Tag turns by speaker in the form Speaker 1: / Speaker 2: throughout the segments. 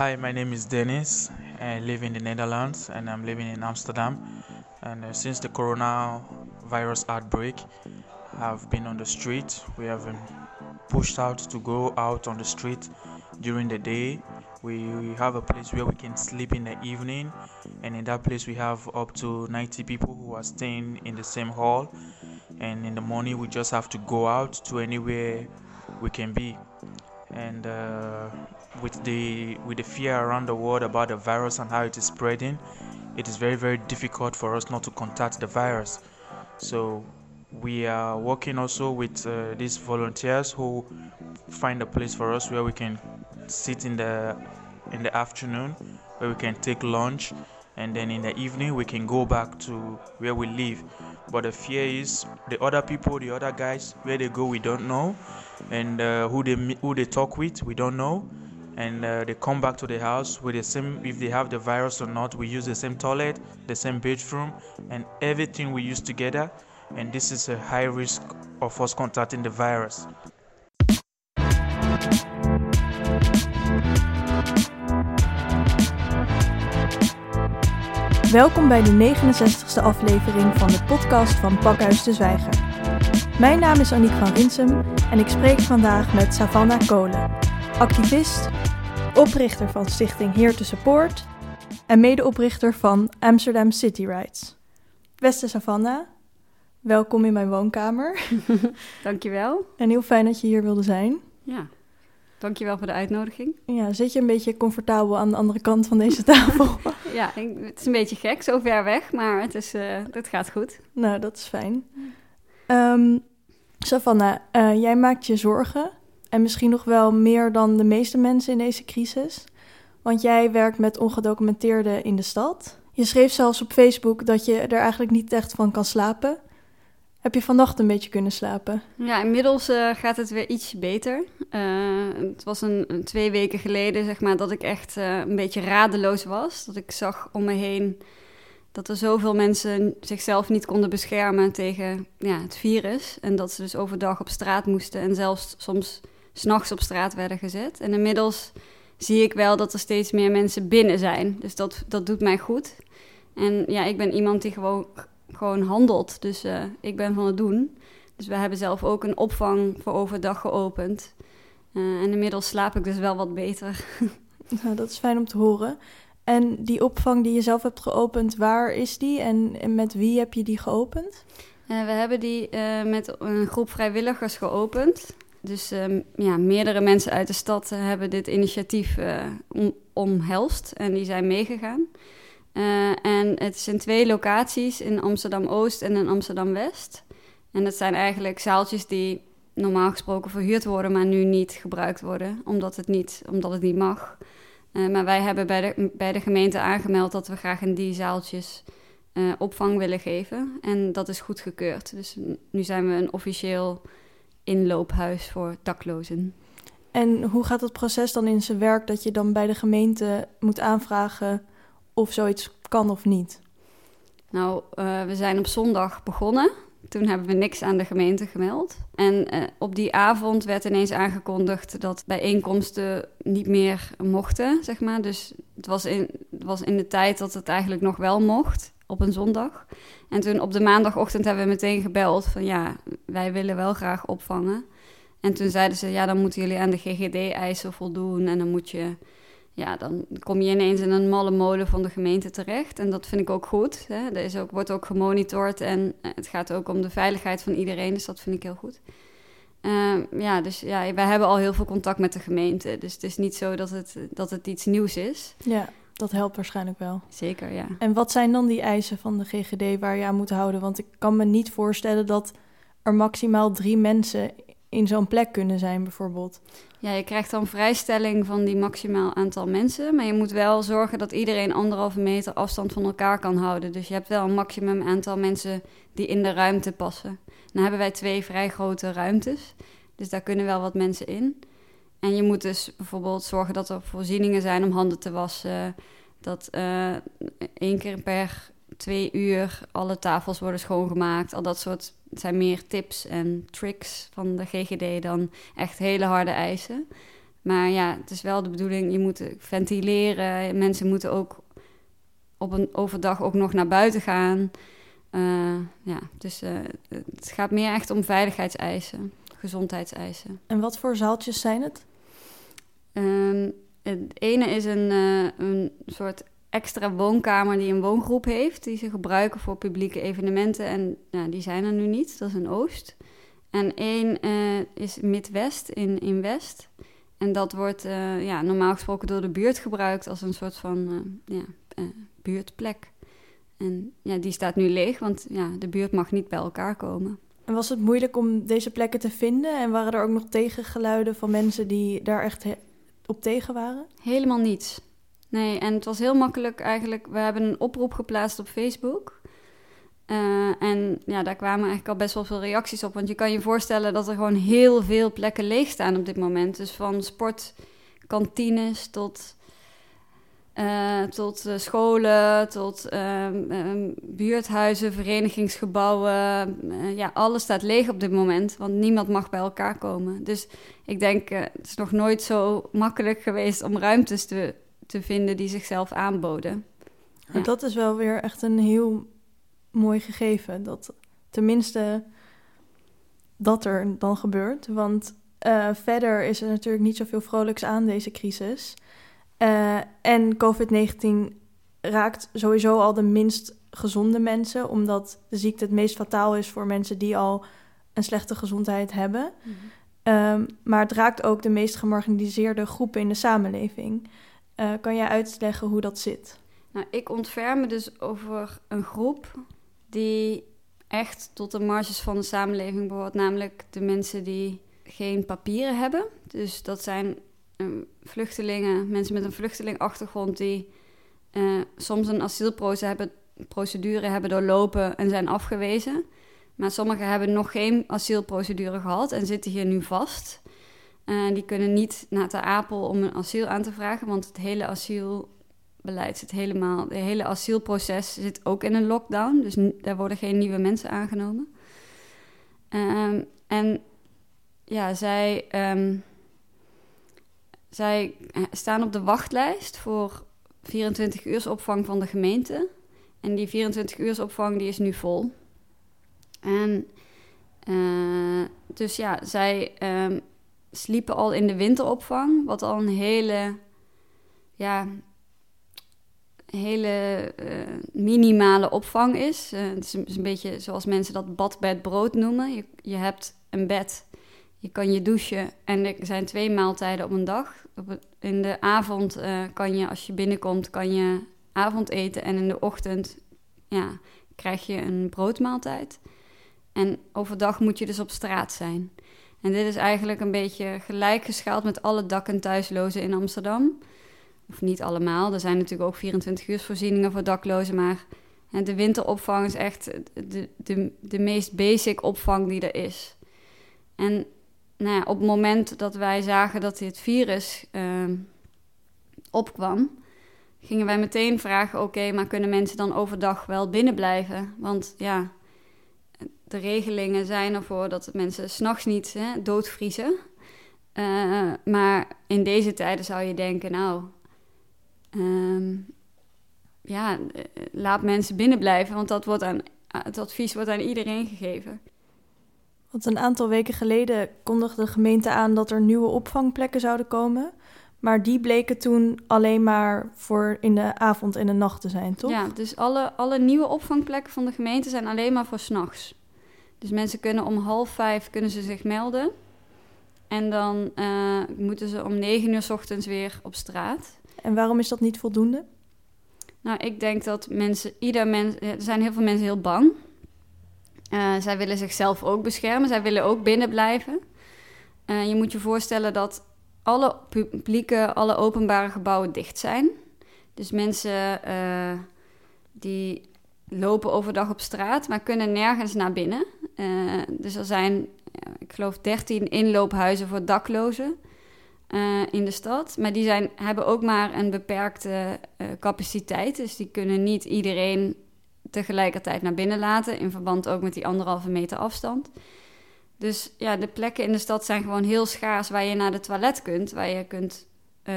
Speaker 1: Hi, my name is Dennis. I live in the Netherlands and I'm living in Amsterdam. And uh, since the coronavirus outbreak, I've been on the street. We have been pushed out to go out on the street during the day. We, we have a place where we can sleep in the evening, and in that place, we have up to 90 people who are staying in the same hall. And in the morning, we just have to go out to anywhere we can be. And uh, with the with the fear around the world about the virus and how it is spreading, it is very very difficult for us not to contact the virus. So we are working also with uh, these volunteers who find a place for us where we can sit in the in the afternoon, where we can take lunch, and then in the evening we can go back to where we live. But the fear is the other people, the other guys, where they go we don't know, and uh, who they who they talk with we don't know and uh, they come back to the house with the same if they have the virus or not we use the same toilet the same bedroom and everything we use together and this is a high risk of us contacting the virus
Speaker 2: Welkom bij de 69ste aflevering van de podcast van Pakhuis de Zwijger. Mijn naam is Aniek van Rinsum en ik spreek vandaag met Savannah Kolen, activist, oprichter van Stichting Here to Support en medeoprichter van Amsterdam City Rights. Beste Savannah, welkom in mijn woonkamer.
Speaker 3: Dankjewel.
Speaker 2: En heel fijn dat je hier wilde zijn.
Speaker 3: Ja, dankjewel voor de uitnodiging.
Speaker 2: Ja, zit je een beetje comfortabel aan de andere kant van deze tafel?
Speaker 3: ja, het is een beetje gek, zo ver weg, maar het, is, uh, het gaat goed.
Speaker 2: Nou, dat is fijn. Um, Savannah, uh, jij maakt je zorgen en misschien nog wel meer dan de meeste mensen in deze crisis. Want jij werkt met ongedocumenteerden in de stad. Je schreef zelfs op Facebook dat je er eigenlijk niet echt van kan slapen. Heb je vannacht een beetje kunnen slapen?
Speaker 3: Ja, inmiddels uh, gaat het weer iets beter. Uh, het was een, twee weken geleden, zeg maar, dat ik echt uh, een beetje radeloos was. Dat ik zag om me heen dat er zoveel mensen zichzelf niet konden beschermen tegen ja, het virus. En dat ze dus overdag op straat moesten en zelfs soms s'nachts op straat werden gezet. En inmiddels zie ik wel dat er steeds meer mensen binnen zijn. Dus dat, dat doet mij goed. En ja, ik ben iemand die gewoon, gewoon handelt. Dus uh, ik ben van het doen. Dus we hebben zelf ook een opvang voor overdag geopend. Uh, en inmiddels slaap ik dus wel wat beter.
Speaker 2: Nou, dat is fijn om te horen. En die opvang die je zelf hebt geopend, waar is die en, en met wie heb je die geopend?
Speaker 3: Uh, we hebben die met een groep vrijwilligers geopend. Dus um, ja, meerdere mensen uit de stad uh, hebben dit initiatief uh, om, omhelst en die zijn meegegaan. Uh, en het is in twee locaties, in Amsterdam-Oost en in Amsterdam-West. En dat zijn eigenlijk zaaltjes die normaal gesproken verhuurd worden, maar nu niet gebruikt worden, omdat het niet, omdat het niet mag. maar wij hebben bij de, bij de gemeente aangemeld dat we graag in die zaaltjes opvang willen geven. En dat is goedgekeurd. Dus nu zijn we een officieel inloophuis voor daklozen.
Speaker 2: En hoe gaat het proces dan in zijn werk dat je dan bij de gemeente moet aanvragen of zoiets kan of niet?
Speaker 3: Nou, uh, we zijn op zondag begonnen. Toen hebben we niks aan de gemeente gemeld. En uh, op die avond werd ineens aangekondigd dat bijeenkomsten niet meer mochten, zeg maar. Dus het was in, het was in de tijd dat het eigenlijk nog wel mocht op een zondag. En toen op de maandagochtend hebben we meteen gebeld van ja, wij willen wel graag opvangen. En toen zeiden ze, ja, dan moeten jullie aan de GGD-eisen voldoen. En dan moet je, ja, dan kom je ineens in een malle molen van de gemeente terecht. En dat vind ik ook goed. Hè. Er is ook, wordt ook gemonitord en het gaat ook om de veiligheid van iedereen. Dus dat vind ik heel goed. Uh, ja, dus ja, wij hebben al heel veel contact met de gemeente. Dus het is niet zo dat het, dat het iets nieuws is.
Speaker 2: Ja. Dat helpt waarschijnlijk wel.
Speaker 3: Zeker, ja.
Speaker 2: En wat zijn dan die eisen van de GGD waar je aan moet houden? Want ik kan me niet voorstellen dat er maximaal drie mensen in zo'n plek kunnen zijn, bijvoorbeeld.
Speaker 3: Ja, je krijgt dan vrijstelling van die maximaal aantal mensen. Maar je moet wel zorgen dat iedereen anderhalve meter afstand van elkaar kan houden. Dus je hebt wel een maximum aantal mensen die in de ruimte passen. Dan hebben wij twee vrij grote ruimtes. Dus daar kunnen wel wat mensen in. En je moet dus bijvoorbeeld zorgen dat er voorzieningen zijn om handen te wassen. Dat uh, één keer per twee uur alle tafels worden schoongemaakt. Al dat soort zijn meer tips en tricks van de GGD dan echt hele harde eisen. Maar ja, het is wel de bedoeling, je moet ventileren. Mensen moeten ook op een overdag ook nog naar buiten gaan. Uh, ja, dus uh, het gaat meer echt om veiligheidseisen, gezondheidseisen.
Speaker 2: En wat voor zaaltjes zijn het?
Speaker 3: Um, het ene is een, uh, een soort extra woonkamer die een woongroep heeft, die ze gebruiken voor publieke evenementen. En nou, die zijn er nu niet, dat is een Oost. En één is Midwest in, in West. En dat wordt ja, normaal gesproken door de buurt gebruikt als een soort van ja, buurtplek. En ja, die staat nu leeg, want ja, de buurt mag niet bij elkaar komen.
Speaker 2: En was het moeilijk om deze plekken te vinden? En waren er ook nog tegengeluiden van mensen die daar echt op tegen waren?
Speaker 3: Helemaal niets. Nee, en het was heel makkelijk eigenlijk. We hebben een oproep geplaatst op Facebook. Uh, en ja, daar kwamen eigenlijk al best wel veel reacties op. Want je kan je voorstellen dat er gewoon heel veel plekken leeg staan op dit moment. Dus van sportkantines tot uh, tot uh, scholen, tot um, um, buurthuizen, verenigingsgebouwen. Uh, ja, alles staat leeg op dit moment, want niemand mag bij elkaar komen. Dus ik denk, het is nog nooit zo makkelijk geweest om ruimtes te, te vinden die zichzelf aanboden.
Speaker 2: Ja. Dat is wel weer echt een heel mooi gegeven, dat tenminste dat er dan gebeurt. Want verder is er natuurlijk niet zoveel vrolijks aan deze crisis. Uh, en COVID-19 raakt sowieso al de minst gezonde mensen, omdat de ziekte het meest fataal is voor mensen die al een slechte gezondheid hebben. Mm um, maar het raakt ook de meest gemarginaliseerde groepen in de samenleving. Uh, kan jij uitleggen hoe dat zit?
Speaker 3: Nou, ik ontferm me dus over een groep die echt tot de marges van de samenleving behoort, namelijk de mensen die geen papieren hebben. Dus dat zijn vluchtelingen, mensen met een vluchtelingachtergrond die uh, soms een asielprocedure hebben, doorlopen en zijn afgewezen. Maar sommigen hebben nog geen asielprocedure gehad en zitten hier nu vast. Uh, die kunnen niet naar de Apel om een asiel aan te vragen, want het hele asielbeleid zit helemaal, het hele asielproces zit ook in een lockdown. Dus daar worden geen nieuwe mensen aangenomen. Uh, en ja, zij um, zij eh, staan op de wachtlijst voor 24 uursopvang van de gemeente. En die 24 uursopvang die is nu vol. En uh, dus ja, zij um, sliepen al in de winteropvang, wat al een hele, ja, hele uh, minimale opvang is. Het is een, beetje zoals mensen dat bad, bed, brood noemen. Je, je hebt een bed je kan je douchen en er zijn twee maaltijden op een dag. in de avond uh, kan je, als je binnenkomt, kan je avondeten. En in de ochtend ja, krijg je een broodmaaltijd. En overdag moet je dus op straat zijn. En dit is eigenlijk een beetje gelijkgeschaald met alle dak- en thuislozen in Amsterdam. Of niet allemaal, er zijn natuurlijk ook 24 uur voorzieningen voor daklozen, maar de winteropvang is echt de, de, de meest basic opvang die er is. En nou op het moment dat wij zagen dat dit virus uh, opkwam, gingen wij meteen vragen: oké, maar kunnen mensen dan overdag wel binnen blijven? Want ja, de regelingen zijn ervoor dat mensen s'nachts niet hè, doodvriezen. Uh, maar in deze tijden zou je denken: nou, um, ja, laat mensen binnen blijven, want dat wordt aan, het advies wordt aan iedereen gegeven.
Speaker 2: Want een aantal weken geleden kondigde de gemeente aan dat er nieuwe opvangplekken zouden komen. Maar die bleken toen alleen maar voor in de avond en de nacht te zijn, toch?
Speaker 3: Ja, dus alle, alle nieuwe opvangplekken van de gemeente zijn alleen maar voor s'nachts. Dus mensen kunnen om half vijf kunnen ze zich melden. En dan uh, moeten ze om negen uur s ochtends weer op straat.
Speaker 2: En waarom is dat niet voldoende?
Speaker 3: Nou, ik denk dat mensen, ieder mens, er zijn heel veel mensen heel bang. Uh, zij willen zichzelf ook beschermen. Zij willen ook binnen blijven. Uh, je moet je voorstellen dat alle publieke, alle openbare gebouwen dicht zijn. Dus mensen uh, die lopen overdag op straat, maar kunnen nergens naar binnen. dus er zijn, ik geloof, 13 inloophuizen voor daklozen in de stad. Maar die zijn, hebben ook maar een beperkte capaciteit. Dus die kunnen niet iedereen tegelijkertijd naar binnen laten. In verband ook met die anderhalve meter afstand. Dus ja, de plekken in de stad zijn gewoon heel schaars waar je naar de toilet kunt, waar je kunt eh,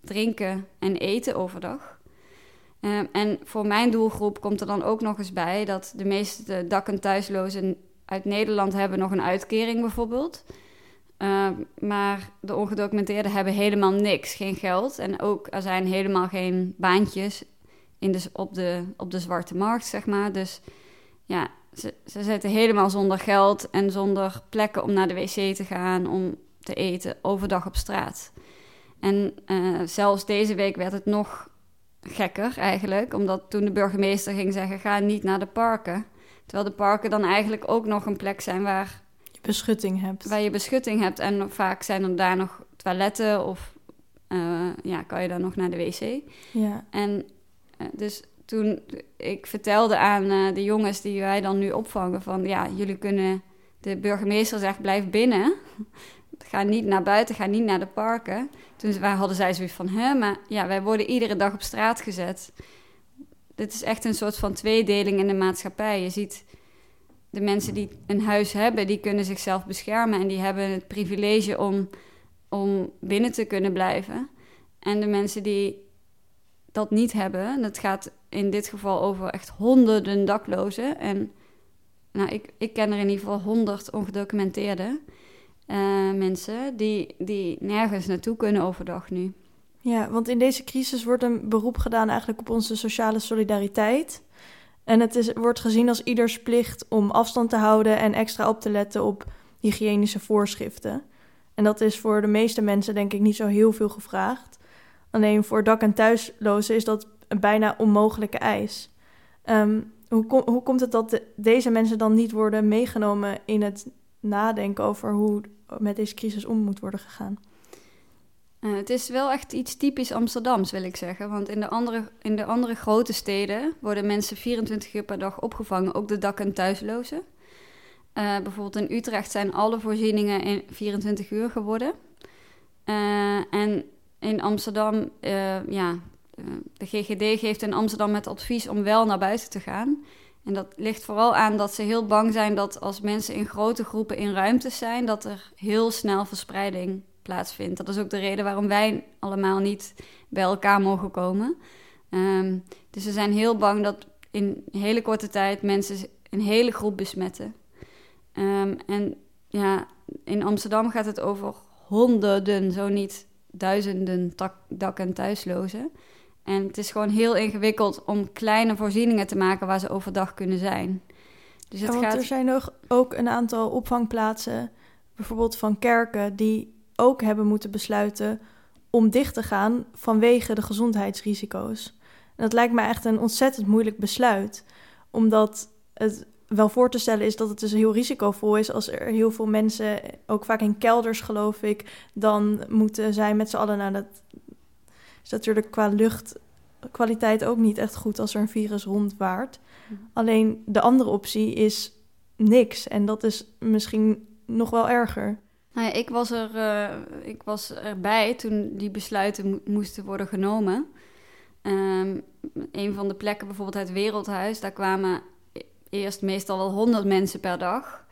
Speaker 3: drinken en eten overdag. Uh, en voor mijn doelgroep komt er dan ook nog eens bij dat de meeste dak- en thuislozen uit Nederland hebben nog een uitkering bijvoorbeeld. Uh, maar de ongedocumenteerden hebben helemaal niks, geen geld. En ook er zijn helemaal geen baantjes in de, op, de, op de zwarte markt, zeg maar. Dus ja, ze, ze zitten helemaal zonder geld en zonder plekken om naar de wc te gaan, om te eten, overdag op straat. En uh, zelfs deze week werd het nog gekker eigenlijk, omdat toen de burgemeester ging zeggen: ga niet naar de parken. Terwijl de parken dan eigenlijk ook nog een plek zijn waar
Speaker 2: je beschutting hebt.
Speaker 3: Waar je beschutting hebt. En vaak zijn er daar nog toiletten of uh, ja, kan je dan nog naar de wc.
Speaker 2: Ja.
Speaker 3: En dus toen ik vertelde aan uh, de jongens die wij dan nu opvangen van ja, jullie kunnen, de burgemeester zegt blijf binnen. Ga niet naar buiten, ga niet naar de parken. Toen hadden zij zoiets van, hè, maar ja, wij worden iedere dag op straat gezet. Dit is echt een soort van tweedeling in de maatschappij. Je ziet de mensen die een huis hebben, die kunnen zichzelf beschermen en die hebben het privilege om, om binnen te kunnen blijven. En de mensen die dat niet hebben, dat gaat in dit geval over echt honderden daklozen. En nou, ik, ik ken er in ieder geval honderd ongedocumenteerde uh, mensen die, die nergens naartoe kunnen overdag nu.
Speaker 2: Ja, want in deze crisis wordt een beroep gedaan eigenlijk op onze sociale solidariteit. En het is, wordt gezien als ieders plicht om afstand te houden en extra op te letten op hygiënische voorschriften. En dat is voor de meeste mensen denk ik niet zo heel veel gevraagd. Alleen voor dak- en thuislozen is dat een bijna onmogelijke eis. Um, hoe, hoe komt het dat de, deze mensen dan niet worden meegenomen in het nadenken over hoe met deze crisis om moet worden gegaan?
Speaker 3: Uh, het is wel echt iets typisch Amsterdams, wil ik zeggen. Want in de, andere, in de andere grote steden worden mensen 24 uur per dag opgevangen, ook de dak- en thuislozen. Uh, bijvoorbeeld in Utrecht zijn alle voorzieningen in 24 uur geworden. Uh, en in Amsterdam, ja, de GGD geeft in Amsterdam het advies om wel naar buiten te gaan. En dat ligt vooral aan dat ze heel bang zijn dat als mensen in grote groepen in ruimtes zijn, dat er heel snel verspreiding plaatsvindt. Dat is ook de reden waarom wij allemaal niet bij elkaar mogen komen. Um, dus ze zijn heel bang dat in hele korte tijd mensen een hele groep besmetten. Um, en ja, in Amsterdam gaat het over honderden, zo niet duizenden dak- en thuislozen. En het is gewoon heel ingewikkeld om kleine voorzieningen te maken waar ze overdag kunnen zijn.
Speaker 2: Dus het ja, want gaat... er zijn nog ook een aantal opvangplaatsen, bijvoorbeeld van kerken, die ook hebben moeten besluiten om dicht te gaan vanwege de gezondheidsrisico's. En dat lijkt me echt een ontzettend moeilijk besluit, omdat het wel voor te stellen is dat het dus heel risicovol is als er heel veel mensen, ook vaak in kelders geloof ik, dan moeten zijn met z'n allen. Nou, dat is natuurlijk qua luchtkwaliteit ook niet echt goed als er een virus rondwaart. Mm. Alleen de andere optie is niks en dat is misschien nog wel erger.
Speaker 3: Nou ja, ik, was er, uh, ik was erbij toen die besluiten mo moesten worden genomen. Um, een van de plekken, bijvoorbeeld het Wereldhuis, daar kwamen eerst meestal wel 100 mensen per dag.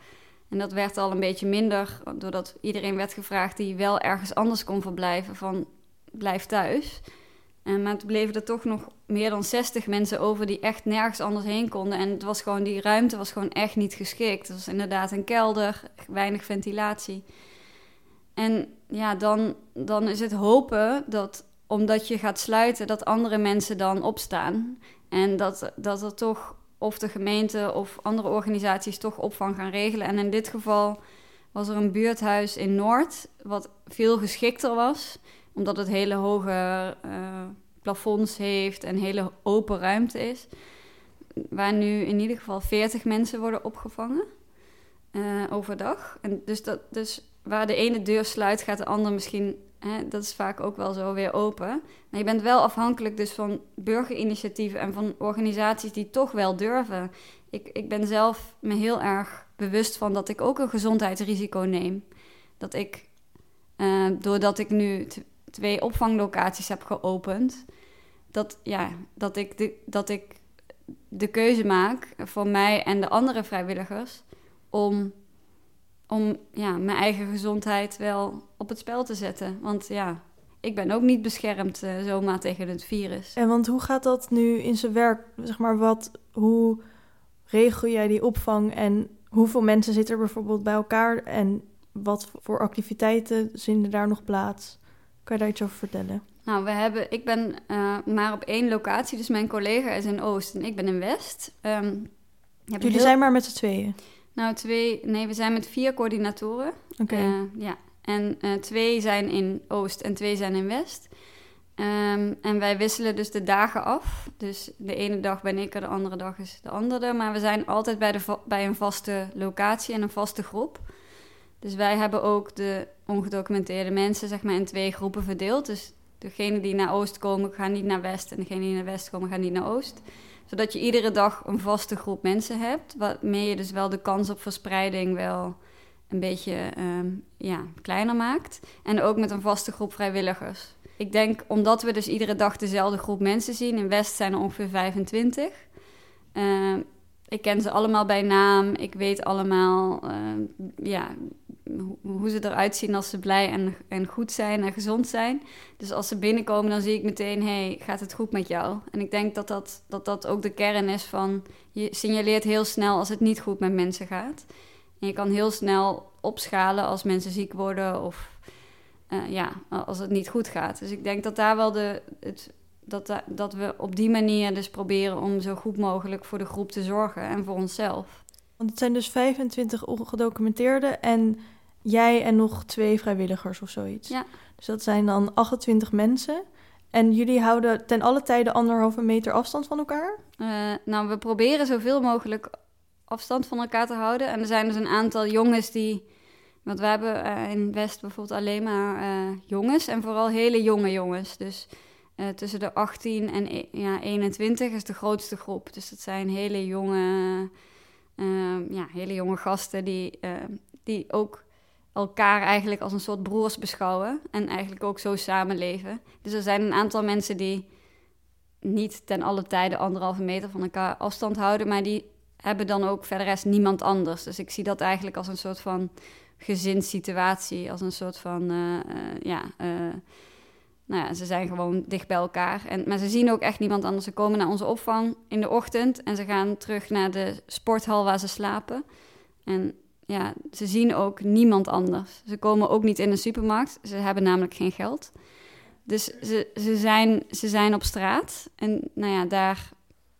Speaker 3: En dat werd al een beetje minder, doordat iedereen werd gevraagd die wel ergens anders kon verblijven, van blijf thuis. En, maar toen bleven er toch nog meer dan 60 mensen over die echt nergens anders heen konden. En het was gewoon, die ruimte was gewoon echt niet geschikt. Het was inderdaad een kelder, weinig ventilatie. En ja, dan, dan is het hopen dat omdat je gaat sluiten, dat andere mensen dan opstaan. En dat, dat er toch, of de gemeente of andere organisaties toch opvang gaan regelen. En in dit geval was er een buurthuis in Noord, wat veel geschikter was, omdat het hele hoge uh, plafonds heeft en hele open ruimte is. Waar nu in ieder geval 40 mensen worden opgevangen uh, overdag. En dus, dat, dus waar de ene deur sluit, gaat de andere misschien, dat is vaak ook wel zo, weer open. Maar je bent wel afhankelijk dus van burgerinitiatieven en van organisaties die toch wel durven. Ik, ik ben zelf me heel erg bewust van dat ik ook een gezondheidsrisico neem. Dat ik, uh, doordat ik nu twee opvanglocaties heb geopend, dat, ja, dat, ik de, dat ik de keuze maak voor mij en de andere vrijwilligers om om ja, mijn eigen gezondheid wel op het spel te zetten. Want ja, ik ben ook niet beschermd uh, zomaar tegen het virus.
Speaker 2: En want hoe gaat dat nu in zijn werk? Zeg maar, wat, hoe regel jij die opvang en hoeveel mensen zitten er bijvoorbeeld bij elkaar en wat voor activiteiten vinden daar nog plaats? Kan je daar iets over vertellen?
Speaker 3: Nou, we hebben, ik ben uh, maar op één locatie, dus mijn collega is in Oost en ik ben in West. Um,
Speaker 2: Jullie heel... zijn maar met z'n tweeën?
Speaker 3: Nou, twee, nee, we zijn met vier coördinatoren.
Speaker 2: Oké. Okay.
Speaker 3: Uh, ja, en uh, twee zijn in Oost en twee zijn in West. Um, en wij wisselen dus de dagen af. Dus de ene dag ben ik er, de andere dag is de andere. Maar we zijn altijd bij, de bij een vaste locatie en een vaste groep. Dus wij hebben ook de ongedocumenteerde mensen zeg maar, in twee groepen verdeeld. Dus degenen die naar Oost komen, gaan niet naar West. En degenen die naar West komen, gaan niet naar Oost. Zodat je iedere dag een vaste groep mensen hebt. Waarmee je dus wel de kans op verspreiding wel een beetje um, ja, kleiner maakt. En ook met een vaste groep vrijwilligers. Ik denk omdat we dus iedere dag dezelfde groep mensen zien. In West zijn er ongeveer 25. Uh, ik ken ze allemaal bij naam. Ik weet allemaal uh, ja, hoe ze eruit zien als ze blij en, en goed zijn en gezond zijn. Dus als ze binnenkomen, dan zie ik meteen: hey, gaat het goed met jou? En ik denk dat dat, dat dat ook de kern is van je signaleert heel snel als het niet goed met mensen gaat. En je kan heel snel opschalen als mensen ziek worden of uh, ja, als het niet goed gaat. Dus ik denk dat daar wel de, het, dat, dat we op die manier dus proberen om zo goed mogelijk voor de groep te zorgen en voor onszelf.
Speaker 2: Want het zijn dus 25 ongedocumenteerden en jij en nog twee vrijwilligers of zoiets.
Speaker 3: Ja.
Speaker 2: Dus dat zijn dan 28 mensen. En jullie houden ten alle tijde anderhalve meter afstand van elkaar?
Speaker 3: Uh, nou, we proberen zoveel mogelijk afstand van elkaar te houden. En er zijn dus een aantal jongens die want we hebben uh, in West bijvoorbeeld alleen maar uh, jongens en vooral hele jonge jongens. Dus tussen de 18 en e ja, 21 is de grootste groep. Dus dat zijn hele jonge, ja, hele jonge gasten die, die ook elkaar eigenlijk als een soort broers beschouwen. En eigenlijk ook zo samenleven. Dus er zijn een aantal mensen die niet ten alle tijde anderhalve meter van elkaar afstand houden. Maar die hebben dan ook verder rest niemand anders. Dus ik zie dat eigenlijk als een soort van gezinssituatie. Als een soort van, uh, uh, ja, uh, nou ja, ze zijn gewoon dicht bij elkaar. En, maar ze zien ook echt niemand anders. Ze komen naar onze opvang in de ochtend en ze gaan terug naar de sporthal waar ze slapen. En ja, ze zien ook niemand anders. Ze komen ook niet in een supermarkt. Ze hebben namelijk geen geld. Dus ze, ze, zijn, ze zijn op straat. En nou ja, daar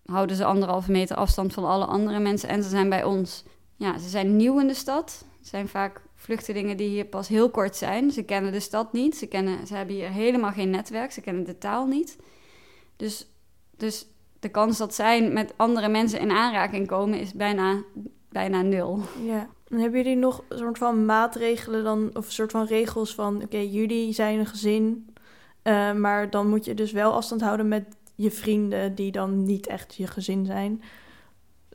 Speaker 3: houden ze anderhalve meter afstand van alle andere mensen. En ze zijn bij ons. Ja, ze zijn nieuw in de stad. Het zijn vaak vluchtelingen die hier pas heel kort zijn. Ze kennen de stad niet. Ze, kennen, ze hebben hier helemaal geen netwerk. Ze kennen de taal niet. Dus, dus de kans dat zij met andere mensen in aanraking komen is bijna, bijna nul.
Speaker 2: Ja. En hebben jullie nog een soort van maatregelen dan, of een soort van regels van: oké, jullie zijn een gezin, uh, maar dan moet je dus wel afstand houden met je vrienden die dan niet echt je gezin zijn.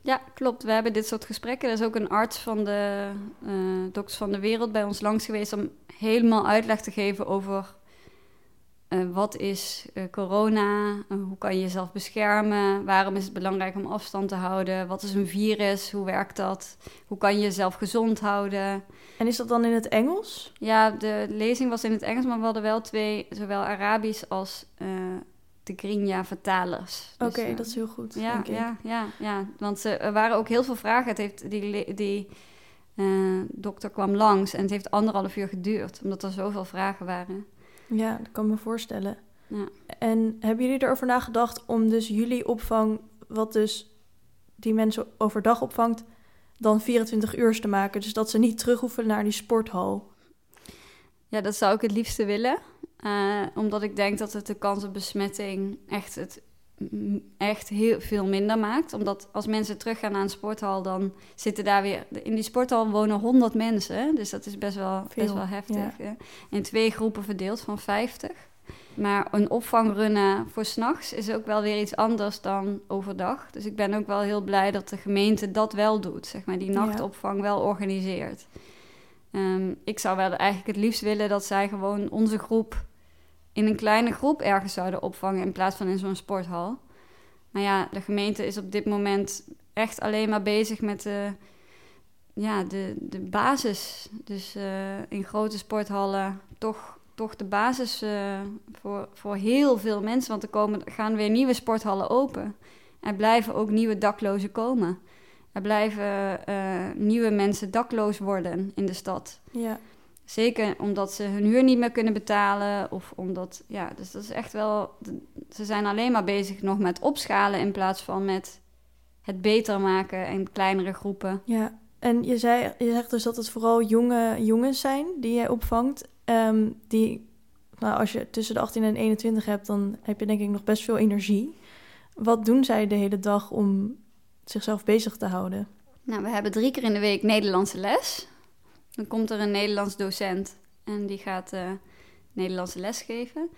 Speaker 3: Ja, klopt. We hebben dit soort gesprekken. Er is ook een arts van de uh, Dokters van de Wereld bij ons langs geweest om helemaal uitleg te geven over uh, wat is uh, corona, hoe kan je jezelf beschermen, waarom is het belangrijk om afstand te houden, wat is een virus, hoe werkt dat, hoe kan je jezelf gezond houden.
Speaker 2: En is dat dan in het Engels?
Speaker 3: Ja, de lezing was in het Engels, maar we hadden wel twee, zowel Arabisch als de Grinja vertalers.
Speaker 2: Dus, Oké, okay, dat is heel goed.
Speaker 3: Ja, ja, ja, ja. Want er waren ook heel veel vragen. Het heeft die, die dokter kwam langs en het heeft anderhalf uur geduurd, omdat er zoveel vragen waren.
Speaker 2: Ja, dat kan me voorstellen.
Speaker 3: Ja.
Speaker 2: En hebben jullie erover nagedacht om dus jullie opvang, wat dus die mensen overdag opvangt, dan 24 uur te maken? Dus dat ze niet terug hoeven naar die sporthal?
Speaker 3: Ja, dat zou ik het liefste willen. Uh, omdat ik denk dat het de kans op besmetting echt, het, echt heel veel minder maakt. Omdat als mensen teruggaan naar een sporthal, dan zitten daar weer... In die sporthal wonen 100 mensen, dus dat is best wel, best wel heftig. Ja. In twee groepen verdeeld van 50. Maar een opvangrunnen voor s'nachts is ook wel weer iets anders dan overdag. Dus ik ben ook wel heel blij dat de gemeente dat wel doet. Zeg maar, die nachtopvang wel organiseert. Um, ik zou wel eigenlijk het liefst willen dat zij gewoon onze groep in een kleine groep ergens zouden opvangen in plaats van in zo'n sporthal. Maar ja, de gemeente is op dit moment echt alleen maar bezig met de, ja, de, de basis. Dus eh, in grote sporthallen toch, toch de basis eh, voor, voor heel veel mensen. Want er komen, gaan weer nieuwe sporthallen open. Er blijven ook nieuwe daklozen komen. Er blijven eh, nieuwe mensen dakloos worden in de stad.
Speaker 2: Ja.
Speaker 3: Zeker omdat ze hun huur niet meer kunnen betalen. Of omdat, ja, dus dat is echt wel. Ze zijn alleen maar bezig nog met opschalen in plaats van met het beter maken in kleinere groepen.
Speaker 2: Ja, en je, zei, je zegt dus dat het vooral jonge jongens zijn die jij opvangt. Ehm, die, nou, als je tussen de 18 en 21 hebt, dan heb je denk ik nog best veel energie. Wat doen zij de hele dag om zichzelf bezig te houden?
Speaker 3: Nou, we hebben drie keer in de week Nederlandse les. Dan komt er een Nederlands docent en die gaat uh, Nederlandse les geven.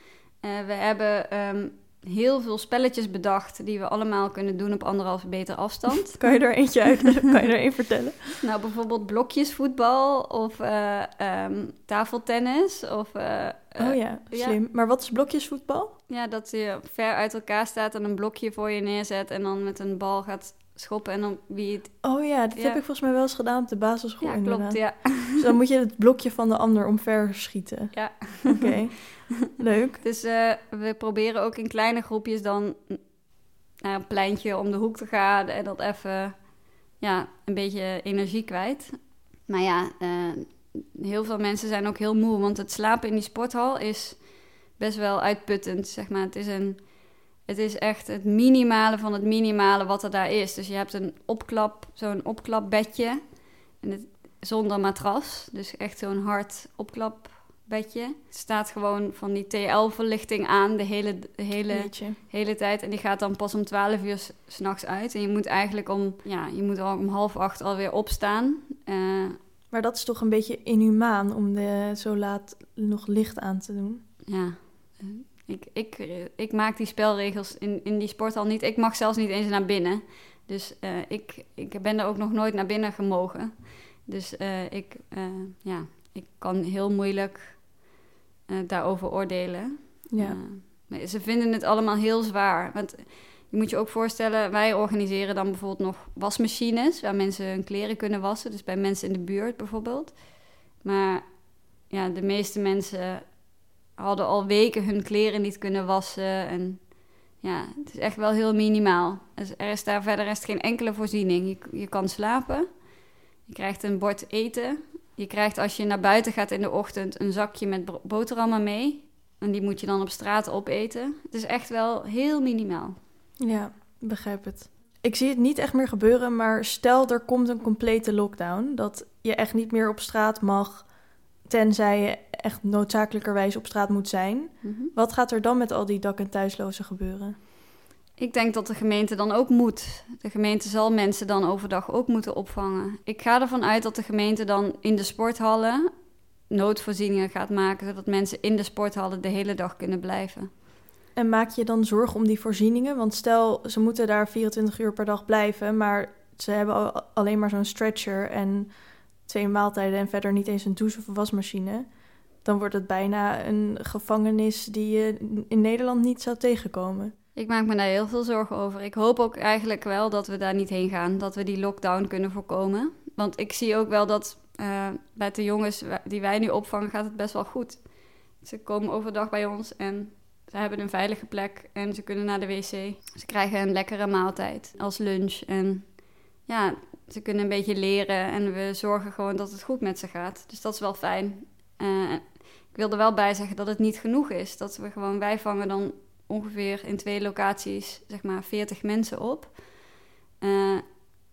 Speaker 3: Uh, we hebben um, heel veel spelletjes bedacht die we allemaal kunnen doen op anderhalve meter afstand.
Speaker 2: kan je er eentje uitleggen? kan je er één vertellen?
Speaker 3: Nou, bijvoorbeeld blokjesvoetbal of uh, um, tafeltennis. Of, uh,
Speaker 2: oh ja, slim. Ja. Maar wat is blokjesvoetbal?
Speaker 3: Ja, dat je ver uit elkaar staat en een blokje voor je neerzet en dan met een bal gaat schoppen en dan wie het...
Speaker 2: Oh ja, dat ja. heb ik volgens mij wel eens gedaan op de basisschool.
Speaker 3: Ja, klopt, ja.
Speaker 2: Dus dan moet je het blokje van de ander omver schieten.
Speaker 3: Ja.
Speaker 2: Oké, okay. leuk.
Speaker 3: Dus uh, we proberen ook in kleine groepjes dan naar een pleintje om de hoek te gaan en dat even ja, een beetje energie kwijt. Maar ja, uh, heel veel mensen zijn ook heel moe, want het slapen in die sporthal is best wel uitputtend, zeg maar. Het is een het is echt het minimale van het minimale wat er daar is. Dus je hebt een opklap, zo'n opklapbedje en het, zonder matras. Dus echt zo'n hard opklapbedje. Het staat gewoon van die TL-verlichting aan de hele, de hele, hele tijd. En die gaat dan pas om 12 uur s'nachts uit. En je moet eigenlijk om, ja, je moet al om half acht alweer opstaan. Uh,
Speaker 2: maar dat is toch een beetje inhumaan om de, zo laat nog licht aan te doen?
Speaker 3: Ja, ik, ik, ik maak die spelregels in, in die sporthal niet. Ik mag zelfs niet eens naar binnen. Dus uh, ik, ik ben er ook nog nooit naar binnen gemogen. Dus uh, ik, uh, ja, ik kan heel moeilijk daarover oordelen.
Speaker 2: Ja.
Speaker 3: ze vinden het allemaal heel zwaar. Want je moet je ook voorstellen, wij organiseren dan bijvoorbeeld nog wasmachines... waar mensen hun kleren kunnen wassen. Dus bij mensen in de buurt bijvoorbeeld. Maar ja, de meeste mensen hadden al weken hun kleren niet kunnen wassen. En ja, het is echt wel heel minimaal. Dus er is daar verder is geen enkele voorziening. Je, je kan slapen, je krijgt een bord eten. Je krijgt als je naar buiten gaat in de ochtend een zakje met boterhammen mee. En die moet je dan op straat opeten. Het is echt wel heel minimaal.
Speaker 2: Ja, begrijp het. Ik zie het niet echt meer gebeuren, maar stel er komt een complete lockdown. Dat je echt niet meer op straat mag, tenzij je echt noodzakelijkerwijs op straat moet zijn.
Speaker 3: Mhm.
Speaker 2: Wat gaat er dan met al die dak- en thuislozen gebeuren?
Speaker 3: Ik denk dat de gemeente dan ook moet. De gemeente zal mensen dan overdag ook moeten opvangen. Ik ga ervan uit dat de gemeente dan in de sporthallen noodvoorzieningen gaat maken, zodat mensen in de sporthallen de hele dag kunnen blijven.
Speaker 2: En maak je dan zorgen om die voorzieningen? Want stel, ze moeten daar 24 uur per dag blijven, maar ze hebben alleen maar zo'n stretcher en twee maaltijden en verder niet eens een douche of een wasmachine dan wordt het bijna een gevangenis die je in Nederland niet zou tegenkomen.
Speaker 3: Ik maak me daar heel veel zorgen over. Ik hoop ook eigenlijk wel dat we daar niet heen gaan, dat we die lockdown kunnen voorkomen. Want ik zie ook wel dat uh, bij de jongens die wij nu opvangen gaat het best wel goed. Ze komen overdag bij ons en ze hebben een veilige plek en ze kunnen naar de wc. Ze krijgen een lekkere maaltijd als lunch en ja, ze kunnen een beetje leren en we zorgen gewoon dat het goed met ze gaat. Dus dat is wel fijn. Uh, ik wil er wel bij zeggen dat het niet genoeg is. Dat we gewoon, wij vangen dan ongeveer in twee locaties, zeg maar, 40 mensen op. Uh,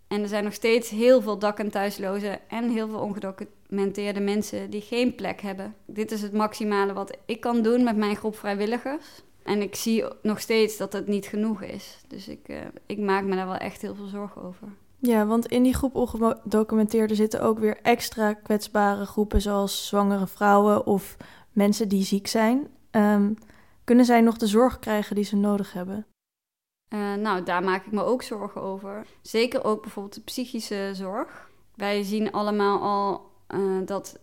Speaker 3: en er zijn nog steeds heel veel dak- en thuislozen en heel veel ongedocumenteerde mensen die geen plek hebben. Dit is het maximale wat ik kan doen met mijn groep vrijwilligers. En ik zie nog steeds dat het niet genoeg is. Dus ik, uh, ik maak me daar wel echt heel veel zorgen over.
Speaker 2: Ja, want in die groep ongedocumenteerden zitten ook weer extra kwetsbare groepen, zoals zwangere vrouwen of mensen die ziek zijn. Um, kunnen zij nog de zorg krijgen die ze nodig hebben?
Speaker 3: Uh, nou, daar maak ik me ook zorgen over. Zeker ook bijvoorbeeld de psychische zorg. Wij zien allemaal al uh, dat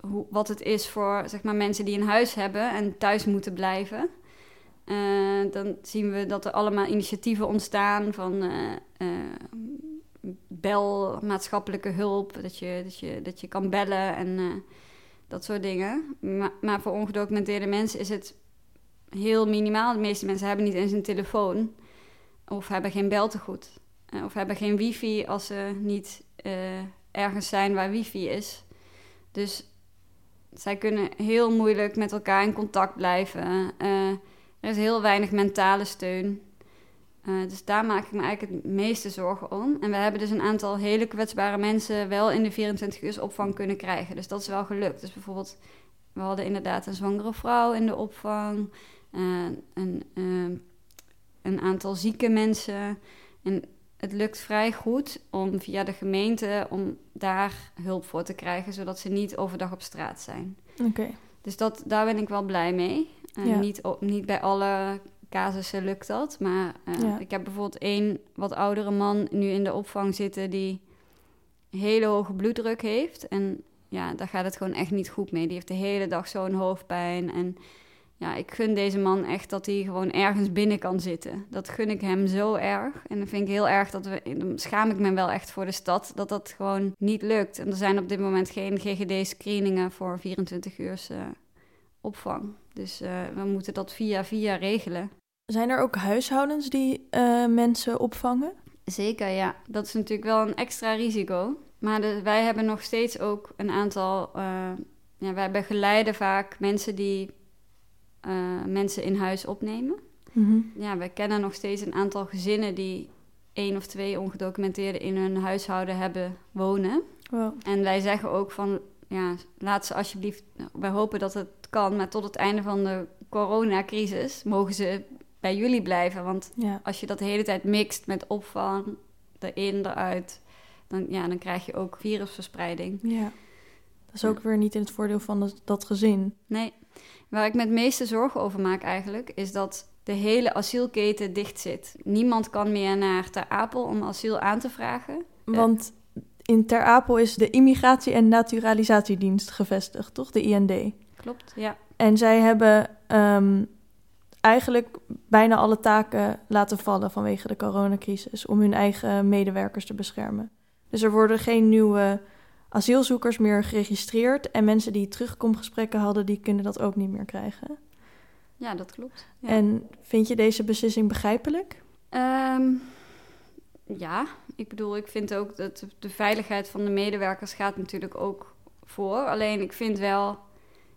Speaker 3: hoe, wat het is voor zeg maar, mensen die een huis hebben en thuis moeten blijven. Uh, dan zien we dat er allemaal initiatieven ontstaan van bel maatschappelijke hulp, dat je, dat je, dat je kan bellen en eh, dat soort dingen. Maar, maar voor ongedocumenteerde mensen is het heel minimaal. De meeste mensen hebben niet eens een telefoon of hebben geen beltegoed. Uh, of hebben geen wifi als ze niet ergens zijn waar wifi is. Dus zij kunnen heel moeilijk met elkaar in contact blijven. Er is heel weinig mentale steun. Uh, dus daar maak ik me eigenlijk het meeste zorgen om. En we hebben dus een aantal hele kwetsbare mensen wel in de 24 uur opvang kunnen krijgen. Dus dat is wel gelukt. Dus bijvoorbeeld, we hadden inderdaad een zwangere vrouw in de opvang. Uh, een, uh, een aantal zieke mensen. En het lukt vrij goed om via de gemeente om daar hulp voor te krijgen, zodat ze niet overdag op straat zijn.
Speaker 2: Oké.
Speaker 3: Dus dat, daar ben ik wel blij mee. Uh,
Speaker 2: Ja.
Speaker 3: niet, op- niet bij alle casussen lukt dat. Maar uh,
Speaker 2: Ja.
Speaker 3: ik heb bijvoorbeeld één wat oudere man nu in de opvang zitten die hele hoge bloeddruk heeft. En ja, daar gaat het gewoon echt niet goed mee. Die heeft de hele dag zo'n hoofdpijn. En ja, ik gun deze man echt dat hij gewoon ergens binnen kan zitten. Dat gun ik hem zo erg. En dan vind ik heel erg dat we... Dan schaam ik me wel echt voor de stad dat dat gewoon niet lukt. En er zijn op dit moment geen GGD-screeningen voor 24 uur eh, opvang. Dus eh, we moeten dat via via regelen.
Speaker 2: Zijn er ook huishoudens die eh, mensen opvangen?
Speaker 3: Zeker, ja. Dat is natuurlijk wel een extra risico. Maar de- wij hebben nog steeds ook een aantal... eh, ja, wij begeleiden vaak mensen die mensen in huis opnemen.
Speaker 2: Mhm.
Speaker 3: Ja, wij kennen nog steeds een aantal gezinnen die één of twee ongedocumenteerden in hun huishouden hebben wonen.
Speaker 2: Wow.
Speaker 3: En wij zeggen ook van, ja, laat ze alsjeblieft... Wij hopen dat het kan, maar tot het einde van de coronacrisis mogen ze bij jullie blijven. Want
Speaker 2: Ja.
Speaker 3: als je dat de hele tijd mixt met opvang, erin, eruit... Dan, ja, dan krijg je ook virusverspreiding.
Speaker 2: ja. Dat is ook weer niet in het voordeel van dat, dat gezin.
Speaker 3: Nee, waar ik me het meeste zorgen over maak eigenlijk... is dat de hele asielketen dicht zit. Niemand kan meer naar Ter Apel om asiel aan te vragen.
Speaker 2: Want in Ter Apel is de Immigratie- en Naturalisatiedienst gevestigd, toch? De IND.
Speaker 3: Klopt, ja.
Speaker 2: En zij hebben ehm, eigenlijk bijna alle taken laten vallen vanwege de coronacrisis om hun eigen medewerkers te beschermen. Dus er worden geen nieuwe asielzoekers meer geregistreerd en mensen die terugkomgesprekken hadden, die kunnen dat ook niet meer krijgen.
Speaker 3: Ja, dat klopt. Ja.
Speaker 2: En vind je deze beslissing begrijpelijk?
Speaker 3: Ehm, ja, ik bedoel, ik vind ook dat de veiligheid van de medewerkers gaat natuurlijk ook voor. Alleen ik vind wel,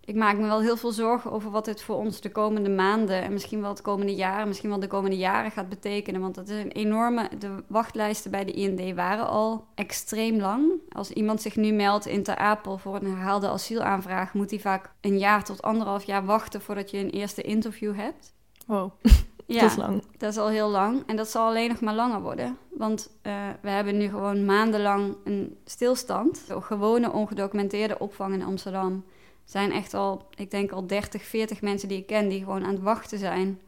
Speaker 3: ik maak me wel heel veel zorgen over wat dit voor ons de komende maanden en misschien wel het komende jaar, misschien wel de komende jaren gaat betekenen. Want dat is een enorme, de wachtlijsten bij de IND waren al extreem lang. Als iemand zich nu meldt in Ter Apel voor een herhaalde asielaanvraag, moet hij vaak een jaar tot anderhalf jaar wachten voordat je een eerste interview hebt.
Speaker 2: Wow,
Speaker 3: Ja.
Speaker 2: dat is lang.
Speaker 3: Dat is al heel lang en dat zal alleen nog maar langer worden. Want eh, we hebben nu gewoon maandenlang een stilstand. De gewone ongedocumenteerde opvang in Amsterdam zijn echt al, ik denk al 30, 40 mensen die ik ken die gewoon aan het wachten zijn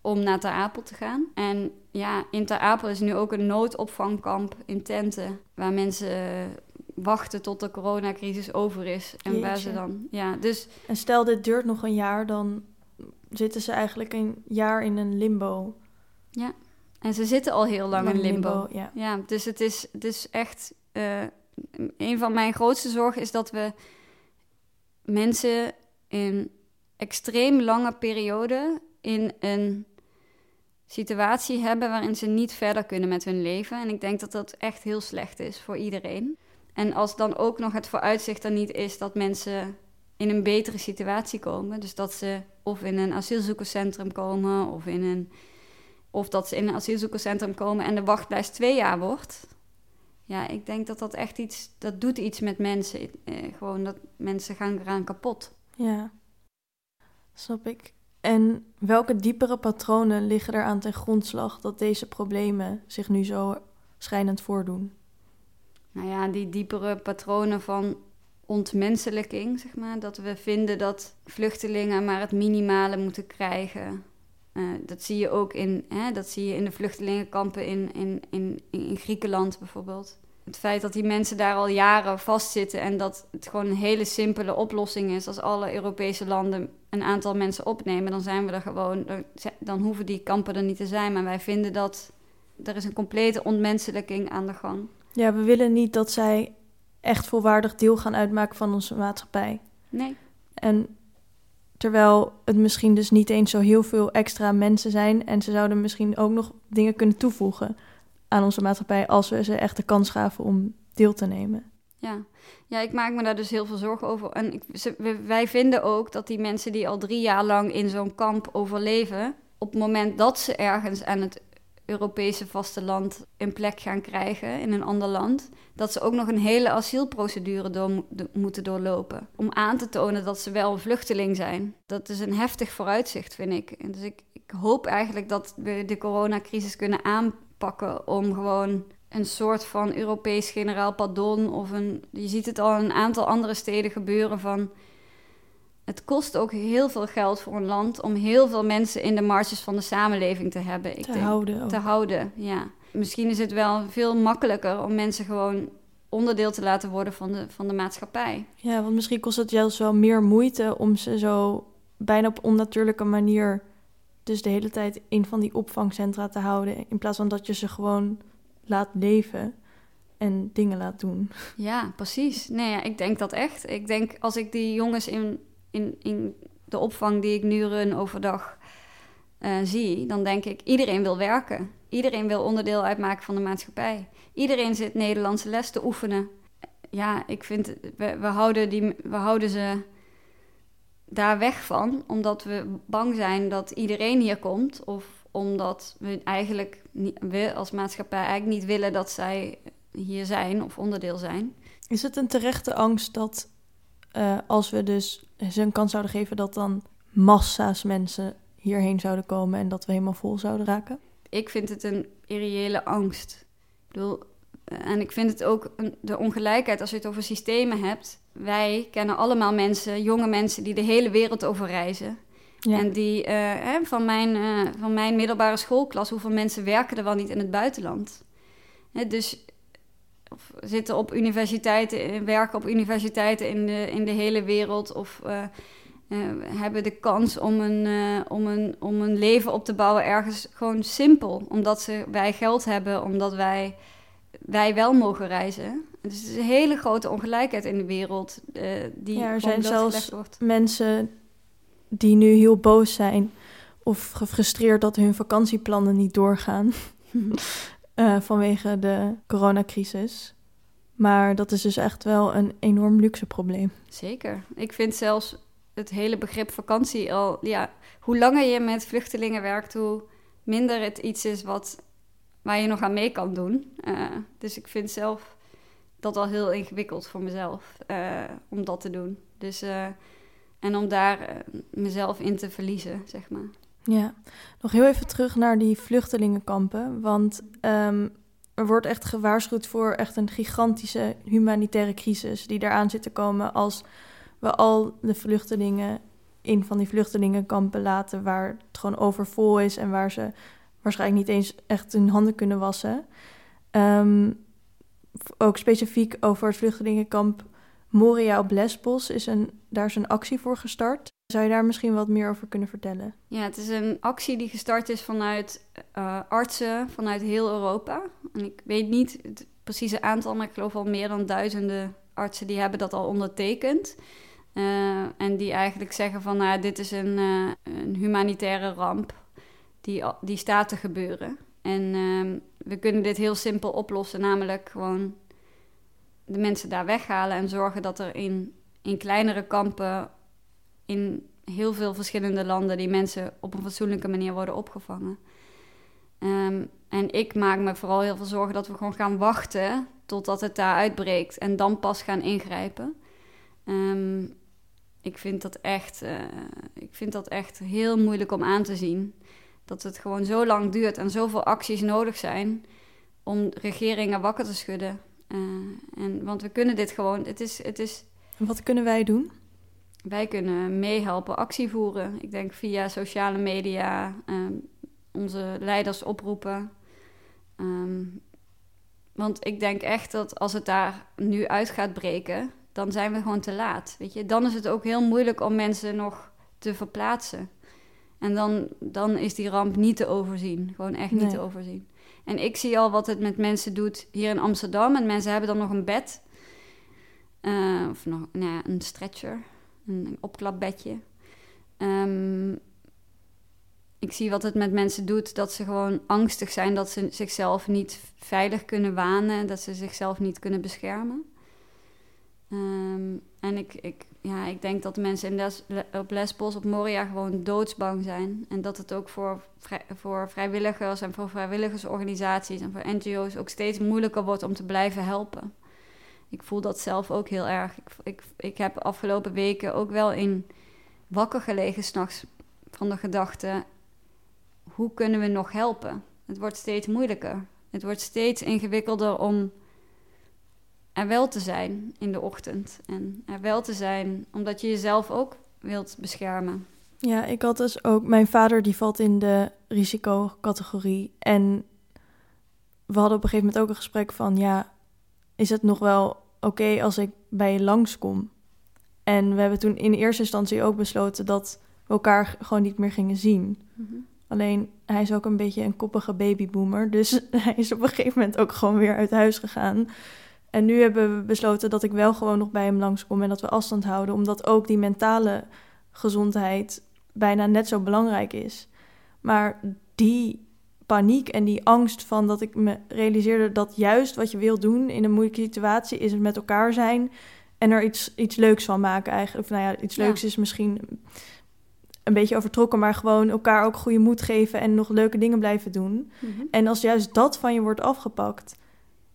Speaker 3: om naar Ter Apel te gaan. En ja, in Ter Apel is nu ook een noodopvangkamp in tenten waar mensen eh, wachten tot de coronacrisis over is en waar ze dan ja, dus
Speaker 2: En stel dit duurt nog een jaar, dan zitten ze eigenlijk een jaar in een limbo.
Speaker 3: en ze zitten al heel lang in limbo.
Speaker 2: Ja.
Speaker 3: Ja, dus het is, het is echt. eh, een van mijn grootste zorgen is dat we mensen in extreem lange periode in een situatie hebben waarin ze niet verder kunnen met hun leven. En ik denk dat dat echt heel slecht is voor iedereen. En als dan ook nog het vooruitzicht er niet is dat mensen in een betere situatie komen, dus dat ze of in een asielzoekerscentrum komen of in een of dat ze in een asielzoekerscentrum komen en de wachtlijst twee jaar wordt. Ja, ik denk dat dat echt iets, dat doet iets met mensen. Eh, gewoon dat mensen gaan eraan kapot.
Speaker 2: Ja, snap ik. En welke diepere patronen liggen er aan ten grondslag dat deze problemen zich nu zo schijnend voordoen?
Speaker 3: Nou ja, die diepere patronen van ontmenselijking, zeg maar. Dat we vinden dat vluchtelingen maar het minimale moeten krijgen. Eh, dat zie je ook in, hè, dat zie je in de vluchtelingenkampen in, in, in, in Griekenland bijvoorbeeld. Het feit dat die mensen daar al jaren vastzitten en dat het gewoon een hele simpele oplossing is. Als alle Europese landen een aantal mensen opnemen, dan zijn we er gewoon. Dan, hoeven die kampen er niet te zijn. Maar wij vinden dat er is een complete ontmenselijking aan de gang.
Speaker 2: Ja, we willen niet dat zij echt volwaardig deel gaan uitmaken van onze maatschappij.
Speaker 3: Nee.
Speaker 2: En terwijl het misschien dus niet eens zo heel veel extra mensen zijn en ze zouden misschien ook nog dingen kunnen toevoegen aan onze maatschappij als we ze echt de kans gaven om deel te nemen.
Speaker 3: Ja. ja, ik maak me daar dus heel veel zorgen over. En ik, ze, wij vinden ook dat die mensen die al drie jaar lang in zo'n kamp overleven, op het moment dat ze ergens aan het Europese vasteland een plek gaan krijgen in een ander land, dat ze ook nog een hele asielprocedure door, moeten doorlopen. Om aan te tonen dat ze wel een vluchteling zijn. Dat is een heftig vooruitzicht, vind ik. En dus ik, ik hoop eigenlijk dat we de coronacrisis kunnen aanpakken om gewoon een soort van Europees generaal pardon of een... Je ziet het al in een aantal andere steden gebeuren van... Het kost ook heel veel geld voor een land om heel veel mensen in de marges van de samenleving te hebben.
Speaker 2: Ik te houden.
Speaker 3: Te houden, ja. Misschien is het wel veel makkelijker om mensen gewoon onderdeel te laten worden van de, van de maatschappij.
Speaker 2: Ja, want misschien kost het juist wel meer moeite om ze zo bijna op onnatuurlijke manier dus de hele tijd in van die opvangcentra te houden. In plaats van dat je ze gewoon laat leven en dingen laat doen.
Speaker 3: Ja, precies. Nee, ik denk dat echt. Ik denk als ik die jongens in, in, in de opvang die ik nu run overdag uh, zie, dan denk ik iedereen wil werken. Iedereen wil onderdeel uitmaken van de maatschappij. Iedereen zit Nederlandse les te oefenen. Ja, ik vind, we, we, houden, die, we houden ze daar weg van, omdat we bang zijn dat iedereen hier komt. Of omdat we eigenlijk, niet, we als maatschappij eigenlijk niet willen dat zij hier zijn of onderdeel zijn.
Speaker 2: Is het een terechte angst dat uh, als we dus ze een kans zouden geven, dat dan massa's mensen hierheen zouden komen en dat we helemaal vol zouden raken?
Speaker 3: Ik vind het een irreële angst. Ik bedoel, eh, en ik vind het ook een, de ongelijkheid als je het over systemen hebt. Wij kennen allemaal mensen, jonge mensen, die de hele wereld over reizen. En die uh, hè, van, mijn, uh, van mijn middelbare schoolklas, hoeveel mensen werken er wel niet in het buitenland? Hè, dus of zitten op universiteiten, werken op universiteiten in de, in de hele wereld. Of uh, hebben de kans om een, om, een, om een leven op te bouwen ergens gewoon simpel. Omdat ze, wij geld hebben, omdat wij, wij wel mogen reizen. Dus het is een hele grote ongelijkheid in de wereld. die
Speaker 2: ja, er zijn zelfs wordt. mensen die nu heel boos zijn of gefrustreerd dat hun vakantieplannen niet doorgaan uh, vanwege de coronacrisis. Maar dat is dus echt wel een enorm luxe probleem.
Speaker 3: Zeker. Ik vind zelfs het hele begrip vakantie al, ja, hoe langer je met vluchtelingen werkt, hoe minder het iets is wat, waar je nog aan mee kan doen. Uh, dus ik vind zelf dat al heel ingewikkeld voor mezelf uh, om dat te doen. Dus en om daar eh, mezelf in te verliezen, zeg maar.
Speaker 2: Ja, nog heel even terug naar die vluchtelingenkampen. Want um, er wordt echt gewaarschuwd voor echt een gigantische humanitaire crisis die eraan zit te komen als we al de vluchtelingen in van die vluchtelingenkampen laten waar het gewoon overvol is en waar ze waarschijnlijk niet eens echt hun handen kunnen wassen. Um, ook specifiek over het vluchtelingenkamp Moria op Lesbos is een, daar is een actie voor gestart. Zou je daar misschien wat meer over kunnen vertellen?
Speaker 3: Ja, het is een actie die gestart is vanuit uh, artsen vanuit heel Europa. En ik weet niet het precieze aantal, maar ik geloof al meer dan duizenden artsen die hebben dat al ondertekend. Uh, en die eigenlijk zeggen van, nou, dit is een, uh, een humanitaire ramp die, die staat te gebeuren. En ehm, we kunnen dit heel simpel oplossen, namelijk gewoon de mensen daar weghalen en zorgen dat er in, in kleinere kampen in heel veel verschillende landen die mensen op een fatsoenlijke manier worden opgevangen. Um, en ik maak me vooral heel veel zorgen dat we gewoon gaan wachten totdat het daar uitbreekt en dan pas gaan ingrijpen. Um, ik, vind dat echt, uh, ik vind dat echt heel moeilijk om aan te zien. Dat het gewoon zo lang duurt en zoveel acties nodig zijn om regeringen wakker te schudden. Uh, en, want we kunnen dit gewoon. Het is, het is,
Speaker 2: Wat kunnen wij doen?
Speaker 3: Wij kunnen meehelpen, actie voeren. Ik denk via sociale media, um, onze leiders oproepen. Um, want ik denk echt dat als het daar nu uit gaat breken, dan zijn we gewoon te laat. Weet je? Dan is het ook heel moeilijk om mensen nog te verplaatsen. En dan, dan is die ramp niet te overzien. Gewoon echt niet
Speaker 2: Nee.
Speaker 3: te overzien. En ik zie al wat het met mensen doet hier in Amsterdam. En mensen hebben dan nog een bed. Eh, of nog nou ja, een stretcher. Een, een opklapbedje. Ehm, ik zie wat het met mensen doet. Dat ze gewoon angstig zijn. Dat ze zichzelf niet veilig kunnen wanen. Dat ze zichzelf niet kunnen beschermen. Ehm, en ik, ik, ja, ik denk dat de mensen in op Lesbos, op Moria, gewoon doodsbang zijn. En dat het ook voor, voor vrijwilligers en voor vrijwilligersorganisaties en voor NGO's ook steeds moeilijker wordt om te blijven helpen. Ik voel dat zelf ook heel erg. Ik, ik, ik heb afgelopen weken ook wel in wakker gelegen s'nachts van de gedachte: hoe kunnen we nog helpen? Het wordt steeds moeilijker. Het wordt steeds ingewikkelder om er wel te zijn in de ochtend. En er wel te zijn omdat je jezelf ook wilt beschermen.
Speaker 2: Ja, ik had dus ook... Mijn vader die valt in de risicocategorie. En we hadden op een gegeven moment ook een gesprek van... Ja, is het nog wel oké als ik bij je langskom? En we hebben toen in eerste instantie ook besloten... dat we elkaar gewoon niet meer gingen zien. Alleen, hij is ook een beetje een koppige babyboomer. Dus hij is op een gegeven moment ook gewoon weer uit huis gegaan. En nu hebben we besloten dat ik wel gewoon nog bij hem langskom... en dat we afstand houden. Omdat ook die mentale gezondheid bijna net zo belangrijk is. Maar die paniek en die angst van dat ik me realiseerde... dat juist wat je wil doen in een moeilijke situatie... is het met elkaar zijn en er iets, iets leuks van maken eigenlijk. Of nou ja, iets
Speaker 3: Ja.
Speaker 2: leuks is misschien een beetje overtrokken... maar gewoon elkaar ook goede moed geven... en nog leuke dingen blijven doen. En als juist dat van je wordt afgepakt...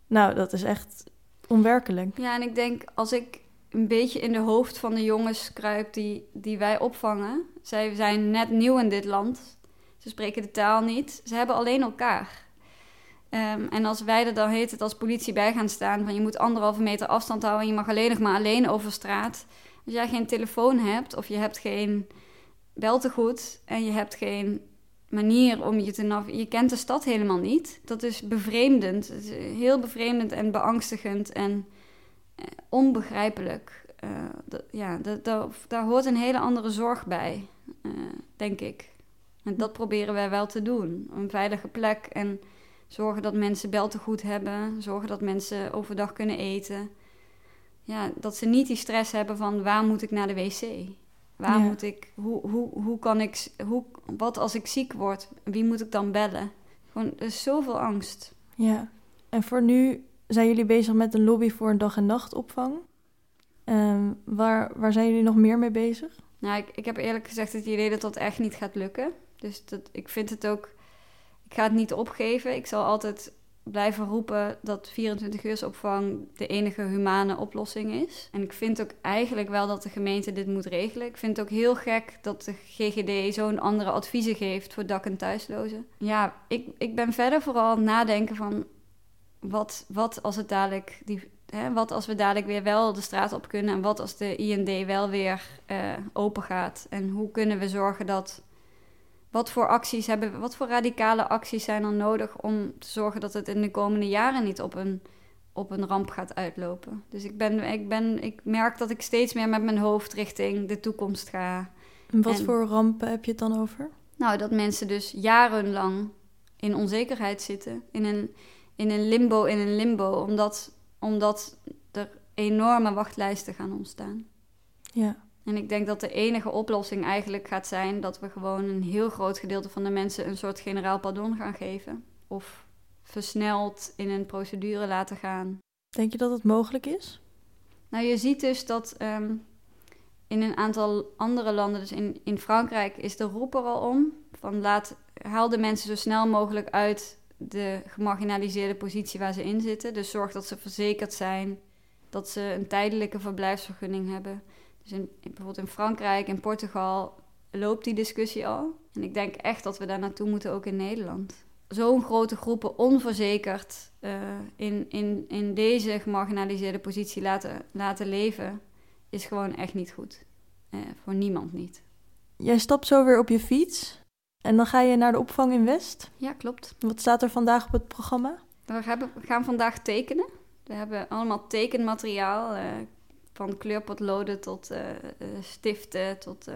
Speaker 2: nou, dat is echt onwerkelijk.
Speaker 3: Ja, en ik denk als ik een beetje in de hoofd van de jongens kruip die, die wij opvangen. Zij zijn net nieuw in dit land. Ze spreken de taal niet. Ze hebben alleen elkaar. Ehm, en als wij er dan heet het als politie bij gaan staan... van je moet anderhalve meter afstand houden... en je mag alleen nog maar alleen over straat. Als jij geen telefoon hebt of je hebt geen beltegoed... en je hebt geen manier om je te nav- Je kent de stad helemaal niet. Dat is bevreemdend. Heel bevreemdend en beangstigend en eh, onbegrijpelijk. Eh, ja, daar hoort een hele andere zorg bij, eh, denk ik. En dat proberen wij wel te doen. Een veilige plek en zorgen dat mensen beltegoed hebben. Zorgen dat mensen overdag kunnen eten. Ja, dat ze niet die stress hebben van waar moet ik naar de wc? Waar
Speaker 2: Ja.
Speaker 3: moet ik, hoe, hoe, hoe kan ik, hoe, wat als ik ziek word? Wie moet ik dan bellen? Gewoon, er is zoveel angst.
Speaker 2: Ja, en voor nu zijn jullie bezig met een lobby voor een dag- en nachtopvang. Ehm, waar, waar zijn jullie nog meer mee bezig?
Speaker 3: Nou, ik, ik heb eerlijk gezegd het idee dat dat echt niet gaat lukken. Dus dat, ik vind het ook... Ik ga het niet opgeven. Ik zal altijd blijven roepen dat 24-uursopvang de enige humane oplossing is. En ik vind ook eigenlijk wel dat de gemeente dit moet regelen. Ik vind het ook heel gek dat de GGD zo'n andere adviezen geeft voor dak- en thuislozen. Ja, ik, ik ben verder vooral nadenken van... Wat, wat als het dadelijk... Die, hè, wat als we dadelijk weer wel de straat op kunnen... en wat als de IND wel weer eh, open gaat? En hoe kunnen we zorgen dat... Wat voor acties hebben we, wat voor radicale acties zijn er nodig om te zorgen dat het in de komende jaren niet op een, op een ramp gaat uitlopen? Dus ik, ben, ik, ben, ik merk dat ik steeds meer met mijn hoofd richting de toekomst ga.
Speaker 2: En wat
Speaker 3: En-
Speaker 2: voor rampen heb je het dan over?
Speaker 3: Nou, dat mensen dus jarenlang in onzekerheid zitten, in een, in een limbo, in een limbo, omdat, omdat er enorme wachtlijsten gaan ontstaan.
Speaker 2: Ja,
Speaker 3: En ik denk dat de enige oplossing eigenlijk gaat zijn dat we gewoon een heel groot gedeelte van de mensen een soort generaal pardon gaan geven. Of versneld in een procedure laten gaan.
Speaker 2: denk je dat het mogelijk is?
Speaker 3: Nou, je ziet dus dat ehm, in een aantal andere landen, dus in, in Frankrijk, is de roep er al om. Van laat, haal de mensen zo snel mogelijk uit de gemarginaliseerde positie waar ze in zitten. Dus zorg dat ze verzekerd zijn, dat ze een tijdelijke verblijfsvergunning hebben. Dus in, in- bijvoorbeeld in Frankrijk en Portugal loopt die discussie al. En ik denk echt dat we daar naartoe moeten, ook in Nederland. Zo'n grote groepen onverzekerd eh, in, in, in deze gemarginaliseerde positie laten, laten leven, is gewoon echt niet goed. Eh, voor niemand niet.
Speaker 2: Jij stapt zo weer op je fiets en dan ga je naar de opvang in West.
Speaker 3: Ja, klopt.
Speaker 2: Wat staat er vandaag op het programma?
Speaker 3: We, hebben, we gaan vandaag tekenen. We hebben allemaal tekenmateriaal. eh, van kleurpotloden tot eh, eh, stiften, tot eh,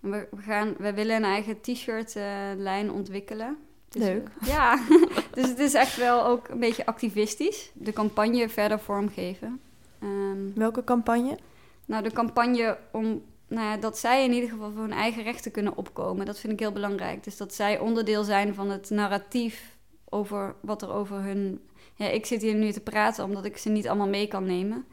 Speaker 3: we, gaan, we willen een eigen t-shirt eh, lijn ontwikkelen. Dus,
Speaker 2: Leuk.
Speaker 3: ja, dus het is echt wel ook een beetje activistisch. De campagne verder vormgeven. Ehm,
Speaker 2: Welke campagne?
Speaker 3: nou, de campagne om nou ja, dat zij in ieder geval voor hun eigen rechten kunnen opkomen, dat vind ik heel belangrijk. Dus dat zij onderdeel zijn van het narratief over wat er over hun. Ja, ik zit hier nu te praten omdat ik ze niet allemaal mee kan nemen.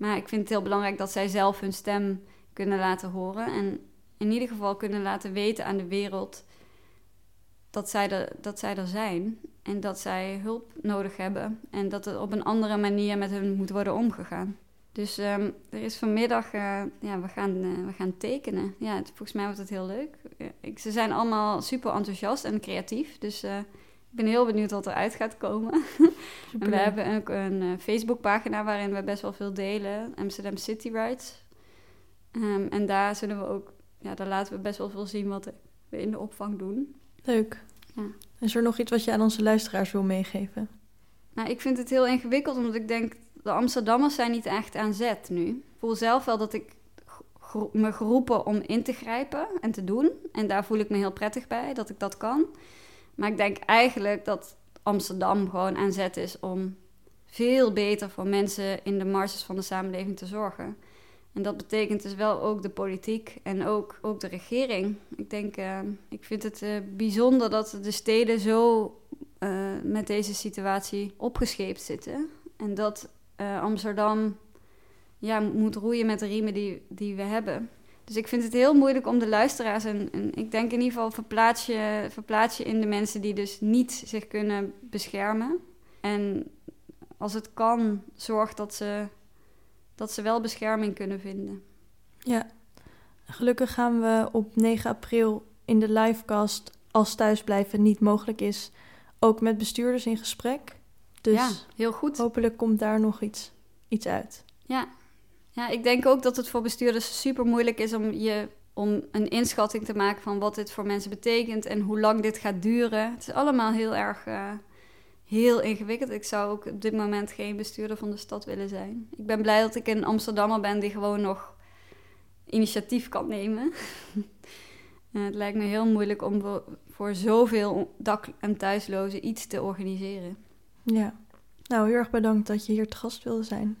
Speaker 3: Maar ik vind het heel belangrijk dat zij zelf hun stem kunnen laten horen. En in ieder geval kunnen laten weten aan de wereld dat zij er, dat zij er zijn. En dat zij hulp nodig hebben. En dat er op een andere manier met hun moet worden omgegaan. Dus ehm, er is vanmiddag, eh, ja, we gaan, eh, we gaan tekenen. Ja, het- volgens mij wordt het heel leuk. Ze zijn allemaal super enthousiast en creatief. Dus eh, ik ben heel benieuwd wat eruit gaat komen. En we hebben ook een eh, Facebookpagina waarin we best wel veel delen. Amsterdam City Rides. Ehm, en daar zullen we ook, ja, daar laten we best wel veel zien wat we in de opvang doen.
Speaker 2: Leuk.
Speaker 3: Ja.
Speaker 2: Is er nog iets wat je aan onze luisteraars wil meegeven?
Speaker 3: Nou, ik vind het heel ingewikkeld, omdat ik denk, de Amsterdammers zijn niet echt aan zet nu. Ik voel zelf wel dat ik me geroepen om in te grijpen en te doen. En daar voel ik me heel prettig bij, dat ik dat kan. Maar ik denk eigenlijk dat Amsterdam gewoon aan zet is om veel beter voor mensen in de marges van de samenleving te zorgen. En dat betekent dus wel ook de politiek en ook, ook de regering. Ik denk, eh, ik vind het eh, bijzonder dat de steden zo eh, met deze situatie opgescheept zitten. En dat Amsterdam ja, moet roeien met de riemen die, die we hebben. Dus ik vind het heel moeilijk om de luisteraars... En, en ik denk in ieder geval verplaats je, verplaats je in de mensen die dus niet zich kunnen beschermen. En als het kan, zorg dat ze, dat ze wel bescherming kunnen vinden.
Speaker 2: Ja. Gelukkig gaan we op 9 april in de livecast als thuisblijven niet mogelijk is, ook met bestuurders in gesprek. Dus
Speaker 3: ja, heel goed.
Speaker 2: hopelijk komt daar nog iets, iets uit.
Speaker 3: Ja. Ja, ik denk ook dat het voor bestuurders super moeilijk is om, je, om een inschatting te maken van wat dit voor mensen betekent en hoe lang dit gaat duren. Het is allemaal heel erg eh, heel ingewikkeld. Ik zou ook op dit moment geen bestuurder van de stad willen zijn. Ik ben blij dat ik een Amsterdammer ben die gewoon nog initiatief kan nemen. Eh, het lijkt me heel moeilijk om voor, zoveel dak- en thuislozen iets te organiseren.
Speaker 2: Ja. Nou, heel erg bedankt dat je hier te gast wilde zijn.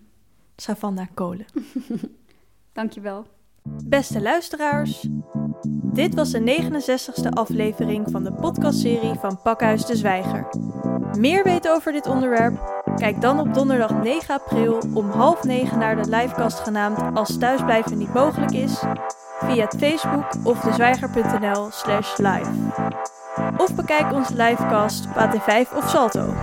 Speaker 2: Savannah Kolen.
Speaker 3: Dankjewel.
Speaker 2: Beste luisteraars, dit was de 69ste aflevering van de podcastserie van Pakhuis de Zwijger. Meer weten over dit onderwerp? Kijk dan op donderdag 9 april om half negen naar de livecast genaamd Als thuisblijven niet mogelijk is, via het Facebook of dezwijger.nl slash live. Of bekijk onze livecast op AT5 of Salto.